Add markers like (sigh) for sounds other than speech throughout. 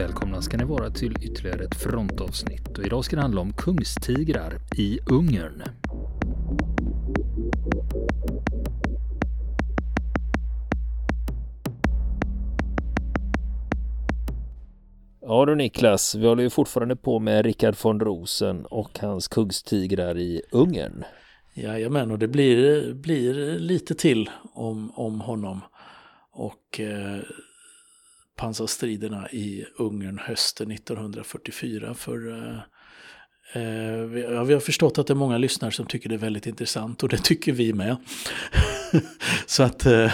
Välkomna ska ni vara till ytterligare ett frontavsnitt och idag ska det handla om kungstigrar i Ungern. Ja du Niklas, vi håller ju fortfarande på med Rickard von Rosen och hans kungstigrar i Ungern. Jajamän, och det blir, blir lite till om, om honom. Och eh, pansarstriderna i Ungern hösten 1944. För eh, eh, vi, ja, vi har förstått att det är många lyssnare som tycker det är väldigt intressant och det tycker vi med. (laughs) så att, eh,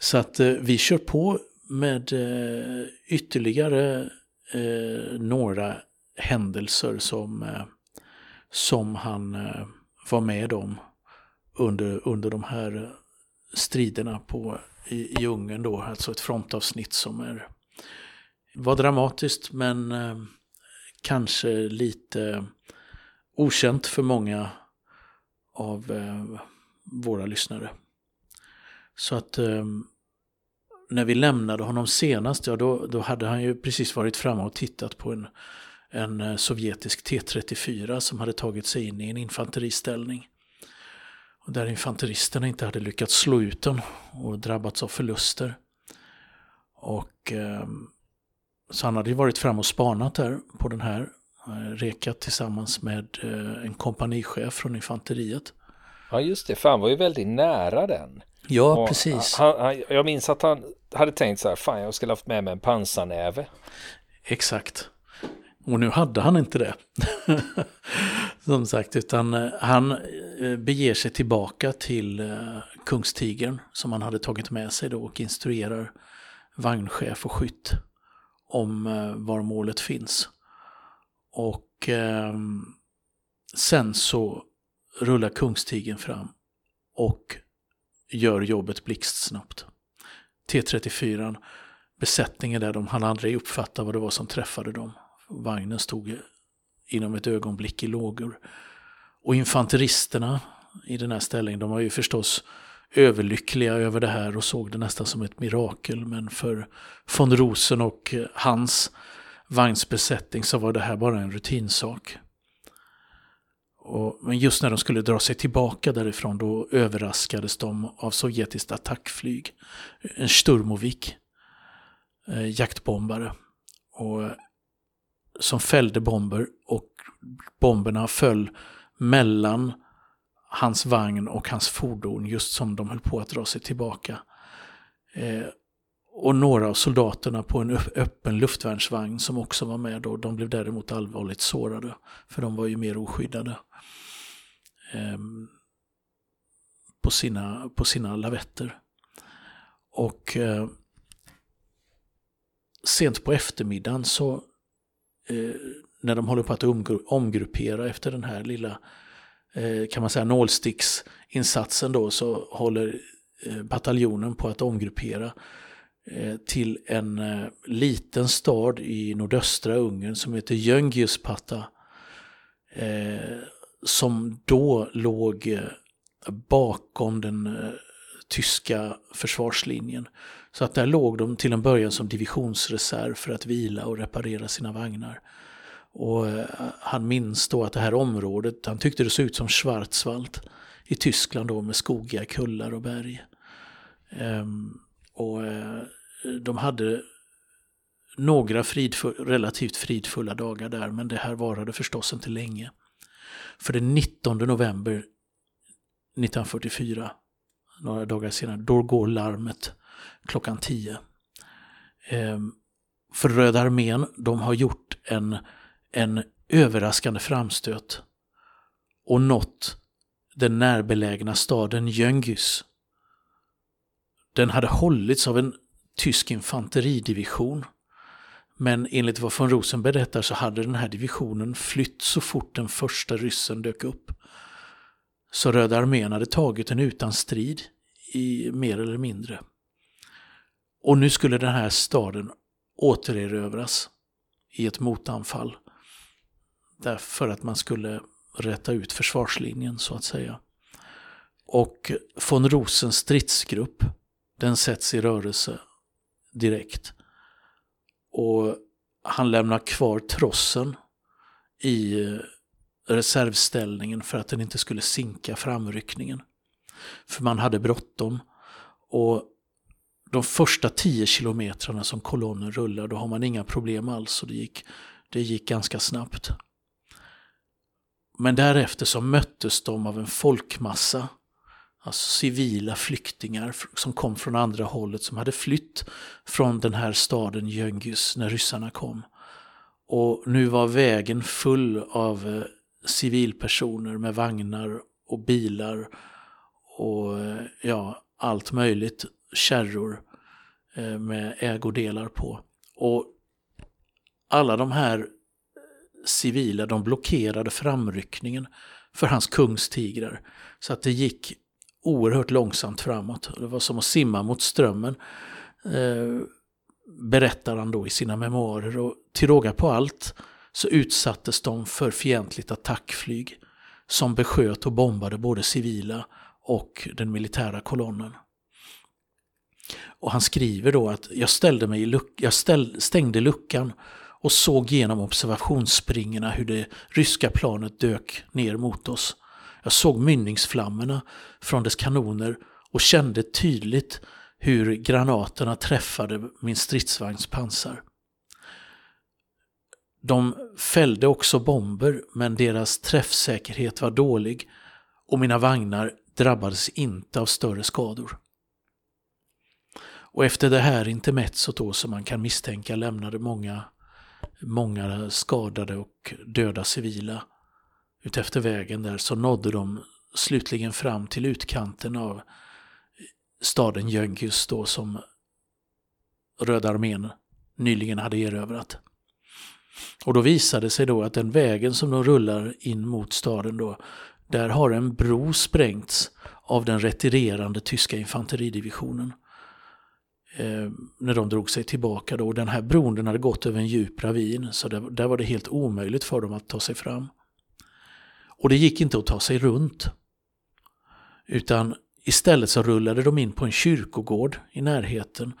så att eh, vi kör på med eh, ytterligare eh, några händelser som, eh, som han eh, var med om under, under de här striderna på i, i Ungern då, alltså ett frontavsnitt som är, var dramatiskt men eh, kanske lite okänt för många av eh, våra lyssnare. Så att eh, när vi lämnade honom senast, ja då, då hade han ju precis varit framme och tittat på en, en eh, sovjetisk T34 som hade tagit sig in i en infanteriställning. Där infanteristerna inte hade lyckats slå ut den och drabbats av förluster. Och eh, så han hade ju varit fram och spanat där på den här. Eh, rekat tillsammans med eh, en kompanichef från infanteriet. Ja just det, för han var ju väldigt nära den. Ja, och precis. Han, han, jag minns att han hade tänkt så här, fan jag skulle haft med mig en pansarnäve. Exakt. Och nu hade han inte det. (laughs) Som sagt, utan eh, han eh, beger sig tillbaka till eh, Kungstigern som han hade tagit med sig då och instruerar vagnchef och skytt om var målet finns. Och eh, sen så rullar Kungstigern fram och gör jobbet blixtsnabbt. T34, besättningen där, de hann aldrig uppfatta vad det var som träffade dem. Vagnen stod inom ett ögonblick i lågor. Och infanteristerna i den här ställningen, de var ju förstås överlyckliga över det här och såg det nästan som ett mirakel. Men för von Rosen och hans vagnsbesättning så var det här bara en rutinsak. Och, men just när de skulle dra sig tillbaka därifrån då överraskades de av sovjetiskt attackflyg. En Sturmovik, eh, jaktbombare. Och som fällde bomber och bomberna föll mellan hans vagn och hans fordon just som de höll på att dra sig tillbaka. Eh, och några av soldaterna på en öppen luftvärnsvagn som också var med då, de blev däremot allvarligt sårade. För de var ju mer oskyddade. Eh, på, sina, på sina lavetter. Och eh, sent på eftermiddagen så eh, när de håller på att omgruppera efter den här lilla, eh, kan man säga nålsticksinsatsen då, så håller eh, bataljonen på att omgruppera eh, till en eh, liten stad i nordöstra Ungern som heter Jöngiuspata. Eh, som då låg eh, bakom den eh, tyska försvarslinjen. Så att där låg de till en början som divisionsreserv för att vila och reparera sina vagnar. Och eh, han minns då att det här området, han tyckte det såg ut som Schwarzwald i Tyskland då med skogiga kullar och berg. Ehm, och eh, de hade några fridfull, relativt fridfulla dagar där, men det här varade förstås inte länge. För den 19 november 1944, några dagar senare, då går larmet klockan 10. Ehm, för Röda armén, de har gjort en en överraskande framstöt och nått den närbelägna staden Jöngys. Den hade hållits av en tysk infanteridivision. Men enligt vad von Rosen berättar så hade den här divisionen flytt så fort den första ryssen dök upp. Så Röda armén hade tagit den utan strid, i mer eller mindre. Och nu skulle den här staden återerövras i ett motanfall därför att man skulle rätta ut försvarslinjen så att säga. Och von Rosens stridsgrupp, den sätts i rörelse direkt. Och han lämnar kvar trossen i eh, reservställningen för att den inte skulle sinka framryckningen. För man hade bråttom. Och de första tio kilometrarna som kolonnen rullar, då har man inga problem alls. Och det gick, det gick ganska snabbt. Men därefter så möttes de av en folkmassa, alltså civila flyktingar som kom från andra hållet, som hade flytt från den här staden Jöngys när ryssarna kom. Och nu var vägen full av eh, civilpersoner med vagnar och bilar och eh, ja, allt möjligt, kärror eh, med ägodelar på. Och alla de här eh, civila, de blockerade framryckningen för hans kungstigrar. Så att det gick oerhört långsamt framåt. Det var som att simma mot strömmen. Eh, berättar han då i sina memoarer. Och till råga på allt så utsattes de för fientligt attackflyg som besköt och bombade både civila och den militära kolonnen. Och han skriver då att jag, ställde mig i luck jag ställ stängde luckan och såg genom observationsspringorna hur det ryska planet dök ner mot oss. Jag såg mynningsflammorna från dess kanoner och kände tydligt hur granaterna träffade min stridsvagns pansar. De fällde också bomber men deras träffsäkerhet var dålig och mina vagnar drabbades inte av större skador. Och efter det här intermezzot då som man kan misstänka lämnade många, många skadade och döda civila utefter vägen där så nådde de slutligen fram till utkanten av staden Jöngis då som Röda armén nyligen hade erövrat. Och då visade det sig då att den vägen som de rullar in mot staden då, där har en bro sprängts av den retirerande tyska infanteridivisionen. Eh, när de drog sig tillbaka då. Och den här bron den hade gått över en djup ravin så där, där var det helt omöjligt för dem att ta sig fram. Och det gick inte att ta sig runt. Utan istället så rullade de in på en kyrkogård i närheten,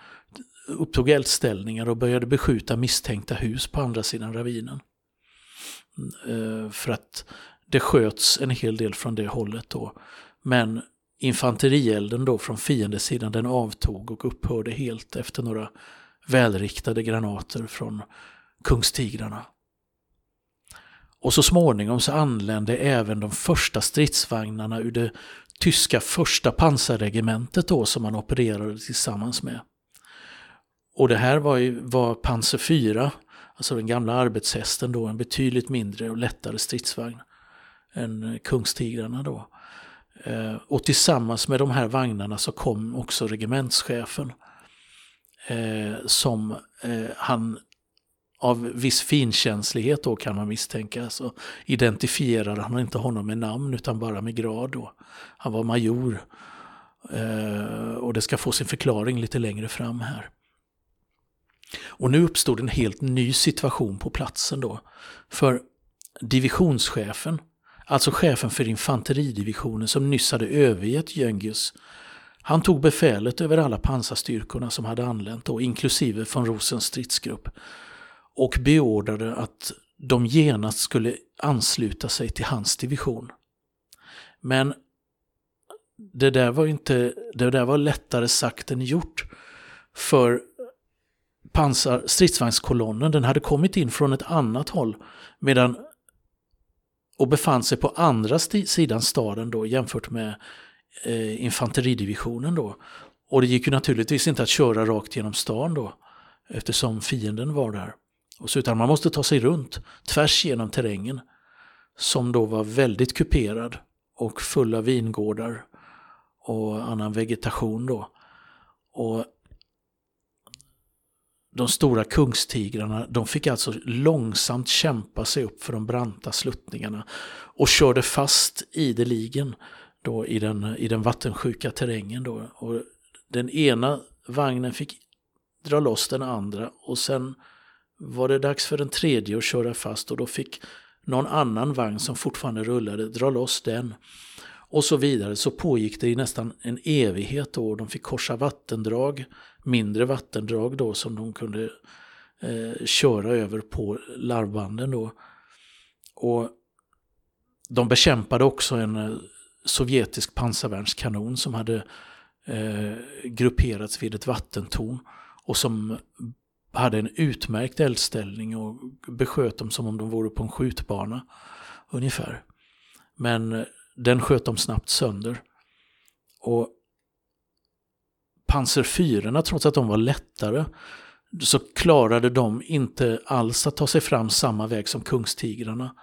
upptog eldställningar och började beskjuta misstänkta hus på andra sidan ravinen. Mm, eh, för att det sköts en hel del från det hållet då. Men infanterielden då från fiendesidan den avtog och upphörde helt efter några välriktade granater från kungstigrarna. Och så småningom så anlände även de första stridsvagnarna ur det tyska första pansarregementet då som man opererade tillsammans med. Och det här var, ju, var Panzer 4, alltså den gamla arbetshästen då, en betydligt mindre och lättare stridsvagn än Kungstigrarna då. Eh, och tillsammans med de här vagnarna så kom också regementschefen eh, som eh, han av viss finkänslighet då kan man misstänka så identifierade han inte honom med namn utan bara med grad. Då. Han var major eh, och det ska få sin förklaring lite längre fram här. Och nu uppstod en helt ny situation på platsen då. För divisionschefen, alltså chefen för infanteridivisionen som nyss hade övergett Jöngius, han tog befälet över alla pansarstyrkorna som hade anlänt då, inklusive von Rosens stridsgrupp och beordrade att de genast skulle ansluta sig till hans division. Men det där var, inte, det där var lättare sagt än gjort. För pansar, stridsvagnskolonnen den hade kommit in från ett annat håll medan och befann sig på andra sidan staden då jämfört med eh, infanteridivisionen då. Och det gick ju naturligtvis inte att köra rakt genom stan då eftersom fienden var där. Och så, utan man måste ta sig runt tvärs genom terrängen som då var väldigt kuperad och full av vingårdar och annan vegetation då. Och de stora kungstigrarna de fick alltså långsamt kämpa sig upp för de branta sluttningarna och körde fast ideligen då i den, i den vattensjuka terrängen. Då. Och den ena vagnen fick dra loss den andra och sen var det dags för den tredje att köra fast och då fick någon annan vagn som fortfarande rullade dra loss den. Och så vidare så pågick det i nästan en evighet då. De fick korsa vattendrag, mindre vattendrag då som de kunde eh, köra över på larvbanden då. Och de bekämpade också en eh, sovjetisk pansarvärnskanon som hade eh, grupperats vid ett vattentorn och som hade en utmärkt eldställning och besköt dem som om de vore på en skjutbana ungefär. Men eh, den sköt de snabbt sönder. Och Panzer 4, trots att de var lättare, så klarade de inte alls att ta sig fram samma väg som kungstigrarna.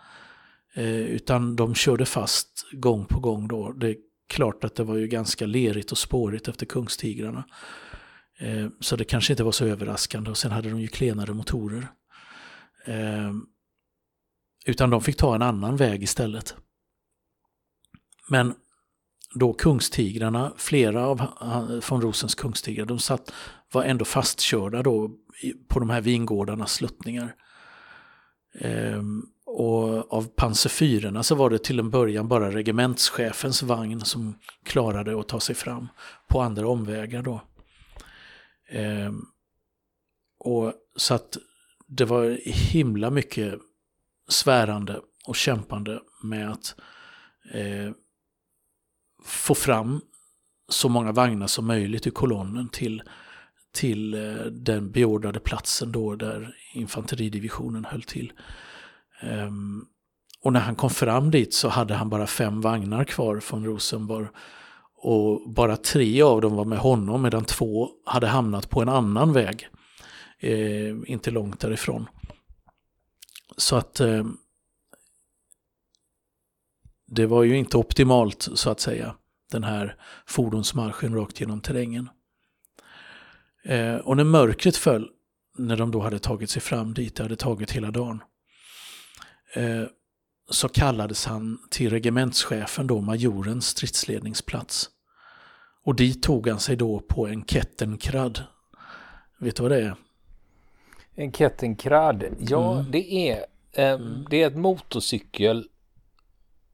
Eh, utan de körde fast gång på gång då. Det är klart att det var ju ganska lerigt och spårigt efter kungstigrarna. Eh, så det kanske inte var så överraskande och sen hade de ju klenare motorer. Eh, utan de fick ta en annan väg istället. Men då kungstigrarna, flera av eh, von Rosens kungstigrar, de satt, var ändå fastkörda då på de här vingårdarnas sluttningar. Ehm, och av pansarfyrorna så var det till en början bara regementschefens vagn som klarade att ta sig fram på andra omvägar då. Ehm, och så att det var himla mycket svärande och kämpande med att eh, få fram så många vagnar som möjligt ur kolonnen till, till eh, den beordrade platsen då där infanteridivisionen höll till. Ehm, och när han kom fram dit så hade han bara fem vagnar kvar från Rosenborg. Och bara tre av dem var med honom medan två hade hamnat på en annan väg. Eh, inte långt därifrån. Så att eh, det var ju inte optimalt så att säga, den här fordonsmarschen rakt genom terrängen. Eh, och när mörkret föll, när de då hade tagit sig fram dit, det hade tagit hela dagen, eh, så kallades han till regementschefen, då majorens stridsledningsplats. Och dit tog han sig då på en Kettenkrad. Vet du vad det är? En Kettenkrad, ja mm. det är eh, mm. det är ett motorcykel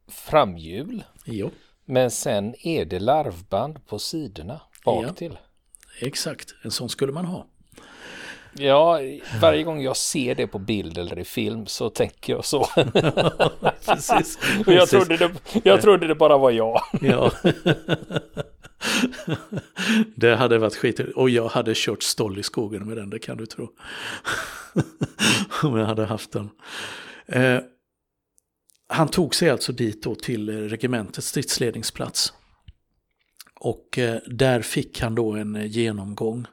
framhjul. Jo. Men sen är det larvband på sidorna bak ja. till. Exakt, en sån skulle man ha. Ja, varje gång jag ser det på bild eller i film så tänker jag så. (laughs) precis, jag, trodde det, jag trodde det bara var jag. (laughs) ja. det hade varit skit. Och jag hade kört stoll i skogen med den, det kan du tro. (laughs) Om jag hade haft den. Eh, han tog sig alltså dit då till eh, regementets stridsledningsplats. Och eh, där fick han då en eh, genomgång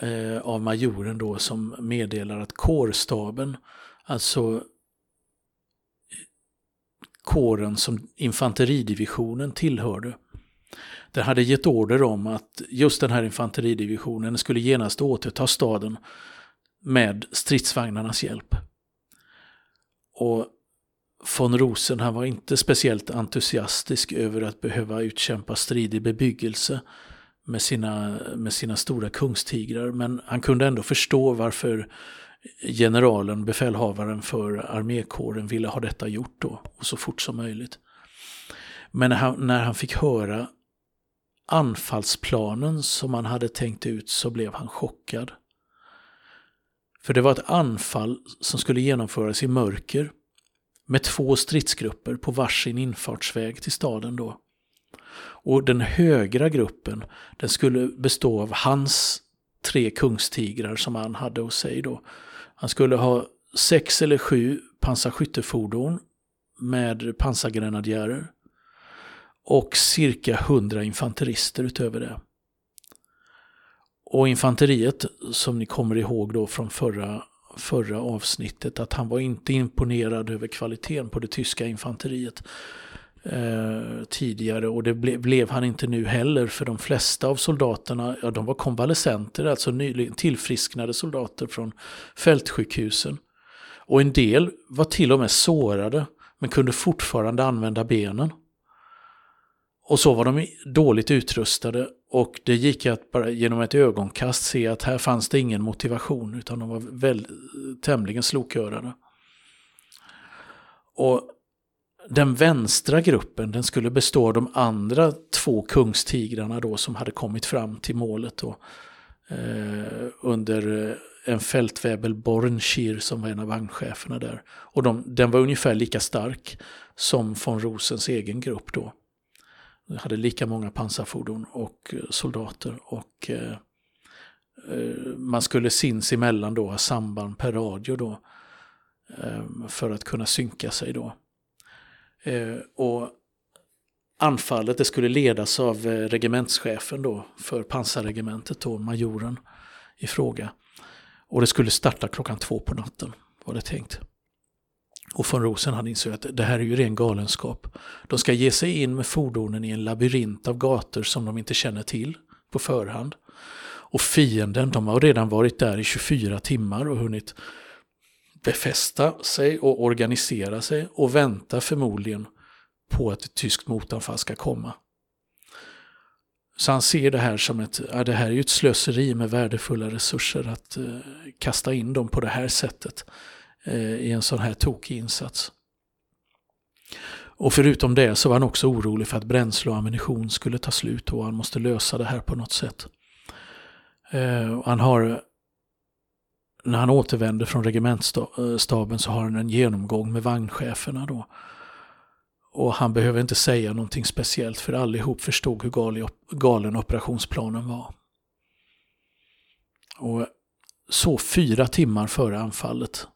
eh, av majoren då som meddelar att kårstaben, alltså kåren som infanteridivisionen tillhörde, den hade gett order om att just den här infanteridivisionen skulle genast återta staden med stridsvagnarnas hjälp. Och von Rosen han var inte speciellt entusiastisk över att behöva utkämpa strid i bebyggelse med sina, med sina stora kungstigrar. Men han kunde ändå förstå varför generalen, befälhavaren för armékåren ville ha detta gjort då, och så fort som möjligt. Men när han, när han fick höra anfallsplanen som han hade tänkt ut så blev han chockad. För det var ett anfall som skulle genomföras i mörker med två stridsgrupper på varsin infartsväg till staden då. Och den högra gruppen den skulle bestå av hans tre kungstigrar som han hade hos sig då. Han skulle ha sex eller sju pansarskyttefordon med pansargrenadjärer och cirka hundra infanterister utöver det. Och infanteriet, som ni kommer ihåg då från förra förra avsnittet att han var inte imponerad över kvaliteten på det tyska infanteriet eh, tidigare och det ble, blev han inte nu heller för de flesta av soldaterna, ja de var konvalescenter, alltså nyligen tillfrisknade soldater från fältsjukhusen. Och en del var till och med sårade men kunde fortfarande använda benen. Och så var de dåligt utrustade och det gick att bara genom ett ögonkast se att här fanns det ingen motivation utan de var väl, tämligen slokörade. Och den vänstra gruppen den skulle bestå av de andra två kungstigrarna då som hade kommit fram till målet. Då. eh, under eh, en fältväbel Bornschir som var en av vagncheferna där. Och de, den var ungefär lika stark som von Rosens egen grupp då. De hade lika många pansarfordon och eh, soldater och eh, eh, man skulle sinsemellan då ha samband per radio då eh, för att kunna synka sig då. Och anfallet det skulle ledas av regementschefen då för pansarregementet, då, majoren i fråga. Och det skulle starta klockan två på natten, var det tänkt. Och von Rosen hade insett att det här är ju ren galenskap. De ska ge sig in med fordonen i en labyrint av gator som de inte känner till på förhand. Och fienden, de har redan varit där i 24 timmar och hunnit befästa sig och organisera sig och väntar förmodligen på att ett tyskt motanfall ska komma. Så han ser det här som ett, ja, det här är ju ett slöseri med värdefulla resurser att eh, kasta in dem på det här sättet Eh, i en sån här tokig insats. Och förutom det så var han också orolig för att bränsle och ammunition skulle ta slut och han måste lösa det här på något sätt. Eh, han har, när han återvänder från regementsstaben eh, så har han en genomgång med vagncheferna då och han behöver inte säga någonting speciellt för allihop förstod hur galen operationsplanen var. Och så fyra timmar före anfallet,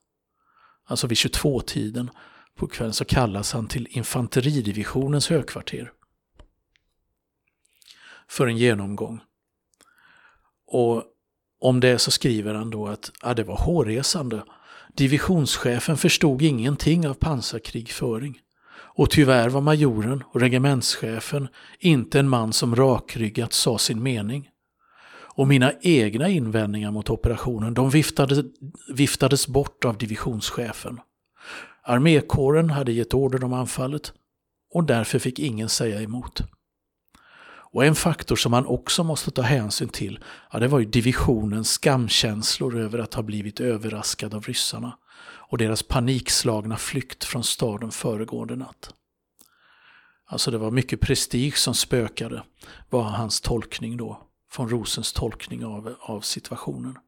alltså vid 22-tiden på kvällen, så kallas han till infanteridivisionens högkvarter för en genomgång. Och om det så skriver han då att ja, det var hårresande. Divisionschefen förstod ingenting av pansarkrigföring. Och tyvärr var majoren och regementschefen inte en man som rakryggat sa sin mening. Och mina egna invändningar mot operationen de viftade, viftades bort av divisionschefen. Armékåren hade gett order om anfallet och därför fick ingen säga emot. Och en faktor som man också måste ta hänsyn till, ja, det var ju divisionens skamkänslor över att ha blivit överraskad av ryssarna och deras panikslagna flykt från staden föregående natt. Alltså det var mycket prestige som spökade, var hans tolkning då, von Rosens tolkning av, av situationen.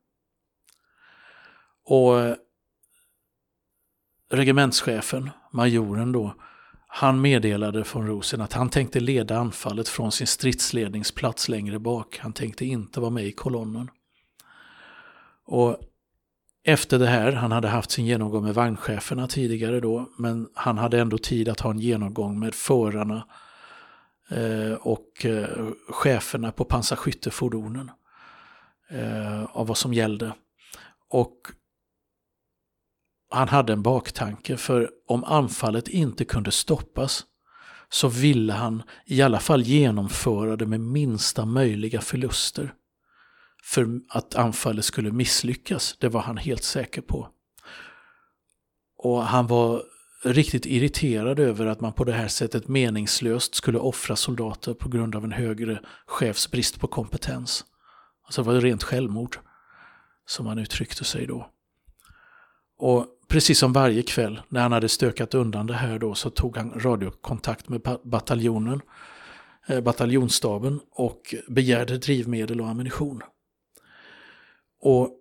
Och eh, regementschefen, majoren då, han meddelade von Rosen att han tänkte leda anfallet från sin stridsledningsplats längre bak. Han tänkte inte vara med i kolonnen. Och efter det här, han hade haft sin genomgång med vagncheferna tidigare då, men han hade ändå tid att ha en genomgång med förarna eh, Eh, och eh, cheferna på pansarskyttefordonen eh, av vad som gällde. Och han hade en baktanke, för om anfallet inte kunde stoppas så ville han i alla fall genomföra det med minsta möjliga förluster för att anfallet skulle misslyckas. Det var han helt säker på. Och han var riktigt irriterad över att man på det här sättet meningslöst skulle offra soldater på grund av en högre chefs brist på kompetens. Alltså det var rent självmord, som han uttryckte sig då. Och precis som varje kväll när han hade stökat undan det här då så tog han radiokontakt med bataljonen, eh, bataljonsstaben och begärde drivmedel och ammunition. Och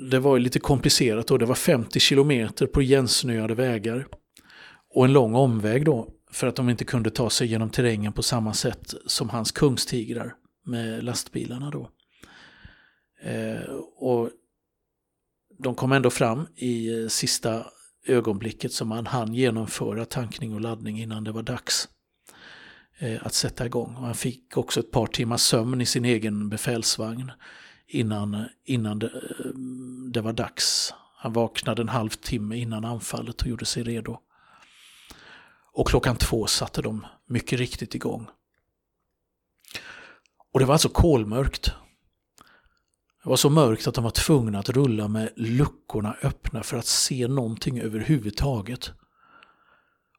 det var lite komplicerat då. Det var 50 kilometer på igensnöade vägar. Och en lång omväg då. För att de inte kunde ta sig genom terrängen på samma sätt som hans kungstigrar med lastbilarna då. Eh, och de kom ändå fram i eh, sista ögonblicket som man hann genomföra tankning och laddning innan det var dags eh, att sätta igång. Och han fick också ett par timmars sömn i sin egen befälsvagn innan, innan det, eh, det var dags. Han vaknade en halvtimme innan anfallet och gjorde sig redo. Och klockan två satte de mycket riktigt igång. Och det var alltså kolmörkt. Det var så mörkt att de var tvungna att rulla med luckorna öppna för att se någonting överhuvudtaget.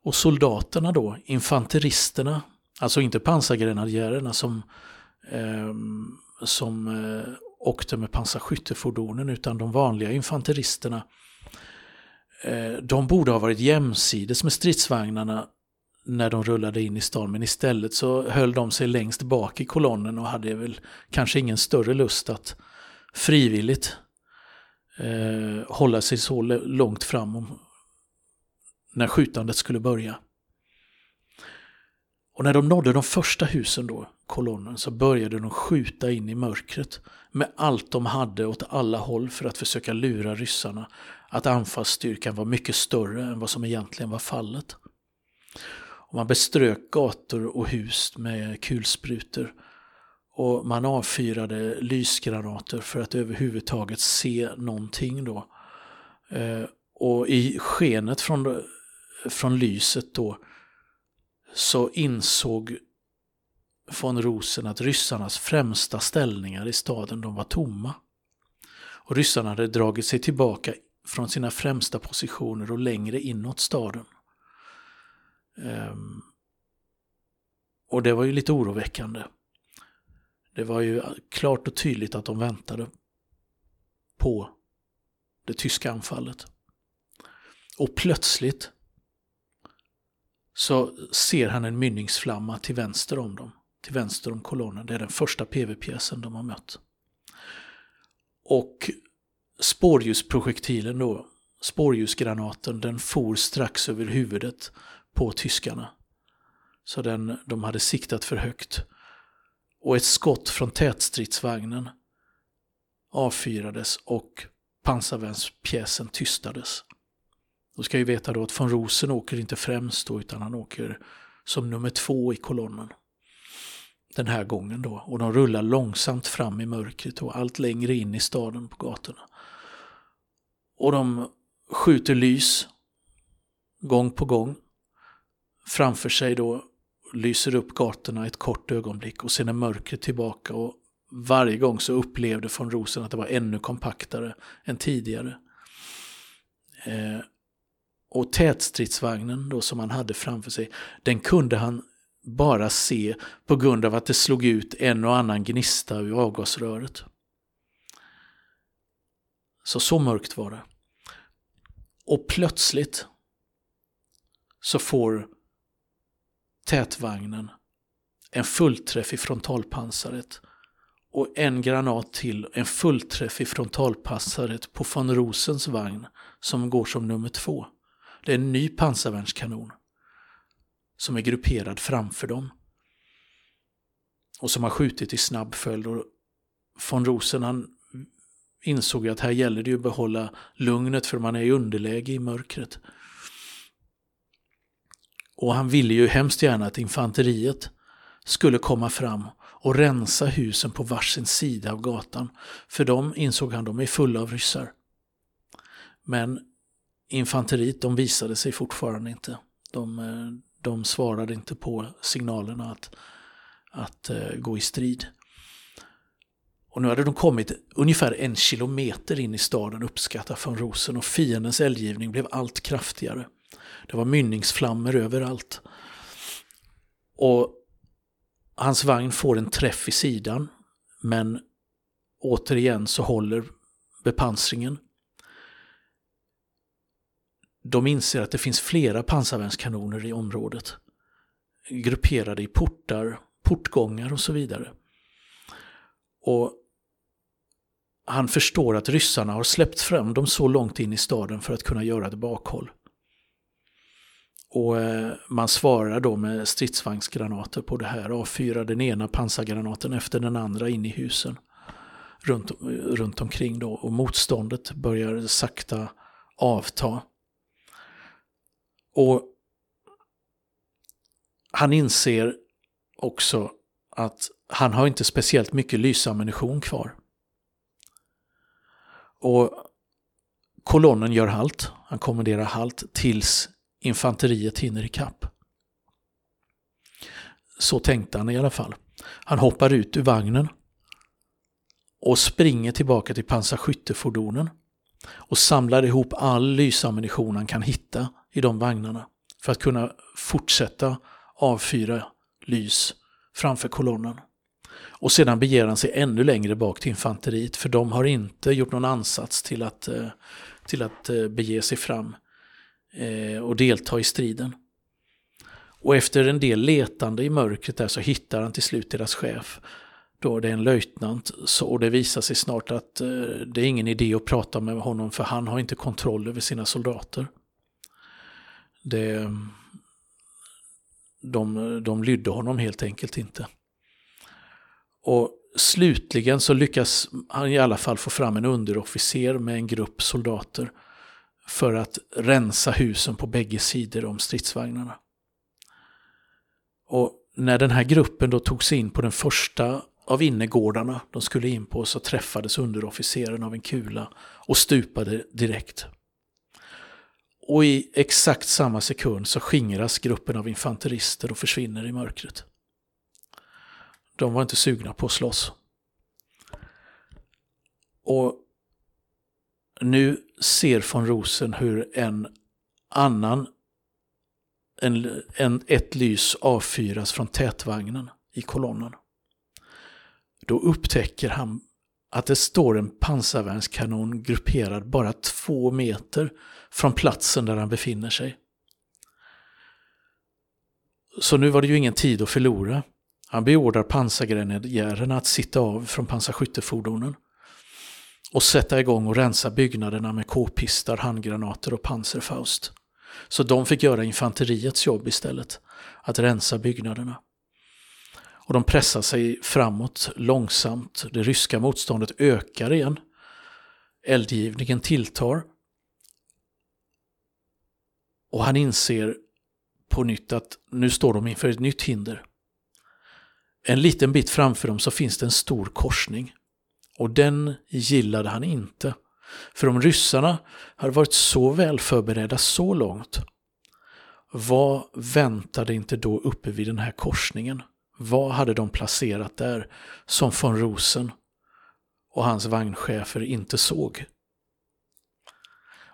Och soldaterna då, infanteristerna, alltså inte pansargrenadjärerna som, eh, som eh, åkte med pansarskyttefordonen utan de vanliga infanteristerna. Eh, de borde ha varit jämsides med stridsvagnarna när de rullade in i stan. Men istället så höll de sig längst bak i kolonnen och hade väl kanske ingen större lust att frivilligt eh, hålla sig så långt fram om, när skjutandet skulle börja. Och när de nådde de första husen då, kolonnen, så började de skjuta in i mörkret med allt de hade åt alla håll för att försöka lura ryssarna att anfallsstyrkan var mycket större än vad som egentligen var fallet. Och man beströk gator och hus med kulsprutor och man avfyrade lysgranater för att överhuvudtaget se någonting då. Eh, och i skenet från, från lyset då så insåg von Rosen att ryssarnas främsta ställningar i staden de var tomma. Och ryssarna hade dragit sig tillbaka från sina främsta positioner och längre inåt staden. Um, och det var ju lite oroväckande. Det var ju klart och tydligt att de väntade på det tyska anfallet. Och plötsligt så ser han en mynningsflamma till vänster om dem, till vänster om kolonnen. Det är den första PV-pjäsen de har mött. Och spårljusprojektilen då, spårljusgranaten, den for strax över huvudet på tyskarna. Så den, de hade siktat för högt. Och ett skott från tätstridsvagnen avfyrades och pansarvärnspjäsen tystades. Då ska vi veta då att von Rosen åker inte främst då, utan han åker som nummer två i kolonnen. Den här gången då. Och de rullar långsamt fram i mörkret och allt längre in i staden på gatorna. Och de skjuter lys gång på gång. Framför sig då lyser upp gatorna ett kort ögonblick och sen är mörkret tillbaka och varje gång så upplevde von Rosen att det var ännu kompaktare än tidigare. Eh, och tätstridsvagnen då som han hade framför sig, den kunde han bara se på grund av att det slog ut en och annan gnista ur avgasröret. Så så mörkt var det. Och plötsligt så får tätvagnen en fullträff i frontalpansaret och en granat till, en fullträff i frontalpansaret på von Rosens vagn som går som nummer två. Det är en ny pansarvärnskanon som är grupperad framför dem och som har skjutit i snabb följd. Och von Rosen han insåg att här gäller det ju att behålla lugnet för man är i underläge i mörkret. Och han ville ju hemskt gärna att infanteriet skulle komma fram och rensa husen på varsin sida av gatan. För de insåg han, de är fulla av ryssar. Men infanteriet, de visade sig fortfarande inte. De, eh, de svarade inte på signalerna att, att uh, gå i strid. Och nu hade de kommit ungefär en kilometer in i staden uppskattar från Rosen och fiendens eldgivning blev allt kraftigare. Det var mynningsflammor överallt. Och hans vagn får en träff i sidan men återigen så håller bepansringen. De inser att det finns flera pansarvärnskanoner i området. Grupperade i portar, portgångar och så vidare. Och han förstår att ryssarna har släppt fram dem så långt in i staden för att kunna göra ett bakhåll. Och eh, man svarar då med stridsvagnsgranater på det här, avfyrar den ena pansargranaten efter den andra in i husen runt, runt omkring då och motståndet börjar sakta avta. Och han inser också att han har inte speciellt mycket lysammunition kvar. Och kolonnen gör halt, han kommenderar halt tills infanteriet hinner ikapp. Så tänkte han i alla fall. Han hoppar ut ur vagnen och springer tillbaka till pansarskyttefordonen och samlar ihop all lysammunition han kan hitta i de vagnarna för att kunna fortsätta avfyra lys framför kolonnen. Och sedan beger han sig ännu längre bak till infanteriet för de har inte gjort någon ansats till att, eh, till att eh, bege sig fram eh, och delta i striden. Och efter en del letande i mörkret där så hittar han till slut deras chef. Då det är en löjtnant så, och det visar sig snart att det är ingen idé att prata med honom för han har inte kontroll över sina soldater. Det, de, de lydde honom helt enkelt inte. Och slutligen så lyckas han i alla fall få fram en underofficer med en grupp soldater för att rensa husen på bägge sidor om stridsvagnarna. Och när den här gruppen då tog sig in på den första av innergårdarna de skulle in på så träffades underofficeren av en kula och stupade direkt. Och i exakt samma sekund så skingras gruppen av infanterister och försvinner i mörkret. De var inte sugna på att slåss. Och nu ser von Rosen hur en annan, en, en, ett lys avfyras från tätvagnen i kolonnen. Då upptäcker han att det står en pansarvärnskanon grupperad bara två meter från platsen där han befinner sig. Så nu var det ju ingen tid att förlora. Han beordrar pansargrenadjärerna att sitta av från pansarskyttefordonen och sätta igång och rensa byggnaderna med k-pistar, handgranater och panserfaust. Så de fick göra infanteriets jobb istället, att rensa byggnaderna. Och de pressar sig framåt långsamt. Det ryska motståndet ökar igen. Eldgivningen tilltar. Och han inser på nytt att nu står de inför ett nytt hinder. En liten bit framför dem så finns det en stor korsning. Och den gillade han inte. För om ryssarna hade varit så väl förberedda så långt, vad väntade inte då uppe vid den här korsningen? Vad hade de placerat där som von Rosen och hans vagnchefer inte såg?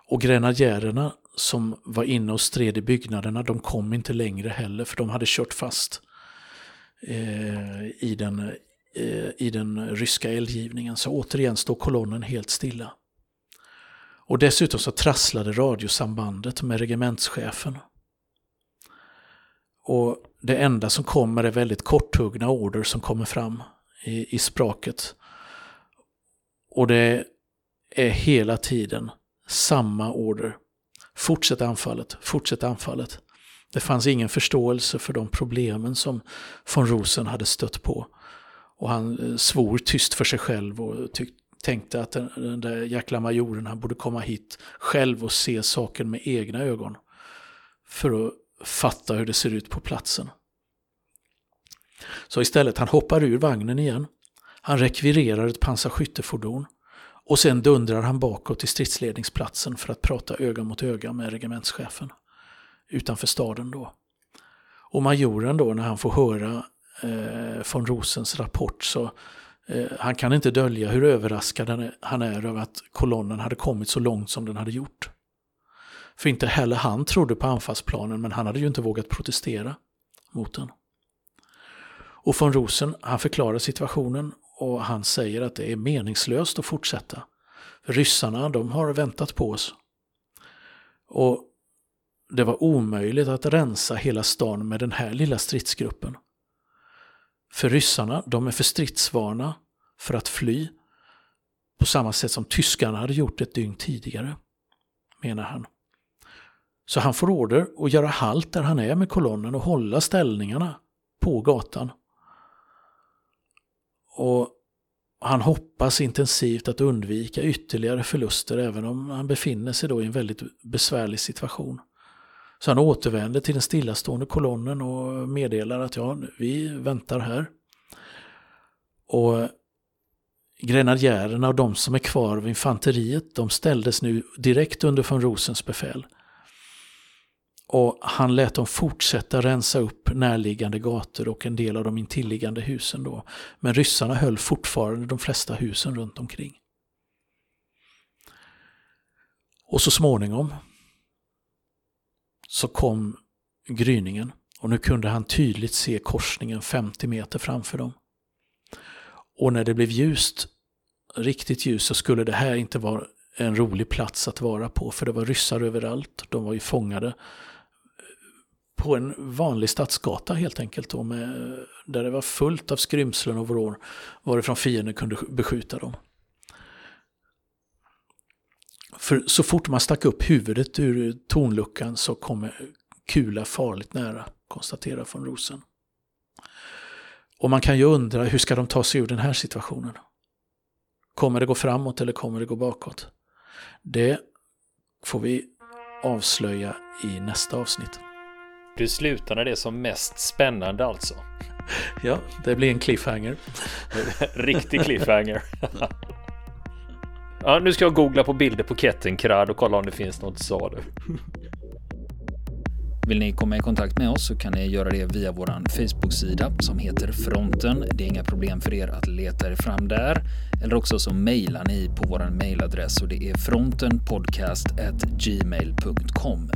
Och grenadjärerna som var inne och stred i byggnaderna, de kom inte längre heller för de hade kört fast eh, i, den, eh, i den ryska eldgivningen. Så återigen står kolonnen helt stilla. Och dessutom så trasslade radiosambandet med regementschefen. Och det enda som kommer är väldigt korthuggna order som kommer fram i, i spraket. Och det är hela tiden samma order. Fortsätt anfallet, fortsätt anfallet. Det fanns ingen förståelse för de problemen som von Rosen hade stött på. Och han eh, svor tyst för sig själv och tänkte att den, den där jäkla majoren, han borde komma hit själv och se saken med egna ögon. För att fatta hur det ser ut på platsen. Så istället, han hoppar ur vagnen igen. Han rekvirerar ett pansarskyttefordon och sen dundrar han bakåt till stridsledningsplatsen för att prata öga mot öga med regementschefen utanför staden då. Och majoren då när han får höra eh, von Rosens rapport så eh, han kan inte dölja hur överraskad han är över att kolonnen hade kommit så långt som den hade gjort. För inte heller han trodde på anfallsplanen men han hade ju inte vågat protestera mot den. Och von Rosen han förklarar situationen och han säger att det är meningslöst att fortsätta. För ryssarna de har väntat på oss. Och det var omöjligt att rensa hela stan med den här lilla stridsgruppen. För ryssarna, de är för stridsvana för att fly på samma sätt som tyskarna hade gjort ett dygn tidigare, menar han. Så han får order att göra halt där han är med kolonnen och hålla ställningarna på gatan. Och han hoppas intensivt att undvika ytterligare förluster även om han befinner sig då i en väldigt besvärlig situation. Så han återvänder till den stillastående kolonnen och meddelar att ja, vi väntar här. Och grenadjärerna och de som är kvar av infanteriet, de ställdes nu direkt under von Rosens befäl. Och han lät dem fortsätta rensa upp närliggande gator och en del av de intilliggande husen då. Men ryssarna höll fortfarande de flesta husen runt omkring. Och så småningom så kom gryningen och nu kunde han tydligt se korsningen 50 meter framför dem. Och när det blev ljust, riktigt ljust, så skulle det här inte vara en rolig plats att vara på för det var ryssar överallt. De var ju fångade på en vanlig stadsgata helt enkelt. Då, med, där det var fullt av skrymslen och vrår varifrån fienden kunde beskjuta dem. För så fort man stack upp huvudet ur tornluckan så kom kula farligt nära, konstaterar von Rosen. Och man kan ju undra, hur ska de ta sig ur den här situationen? Kommer det gå framåt eller kommer det gå bakåt? Det får vi avslöja i nästa avsnitt. Du slutar när det är som mest spännande alltså? (laughs) Ja, det blir en cliffhanger. (laughs) Riktig cliffhanger. ja, nu ska jag googla på bilder på Kettenkrad och kolla om det finns något sa du. Vill ni komma i kontakt med oss så kan ni göra det via vår Facebook-sida som heter Fronten. Det är inga problem för er att leta er fram där. Eller också så mejlar ni på vår mejladress och det är frontenpodcastgmail.com.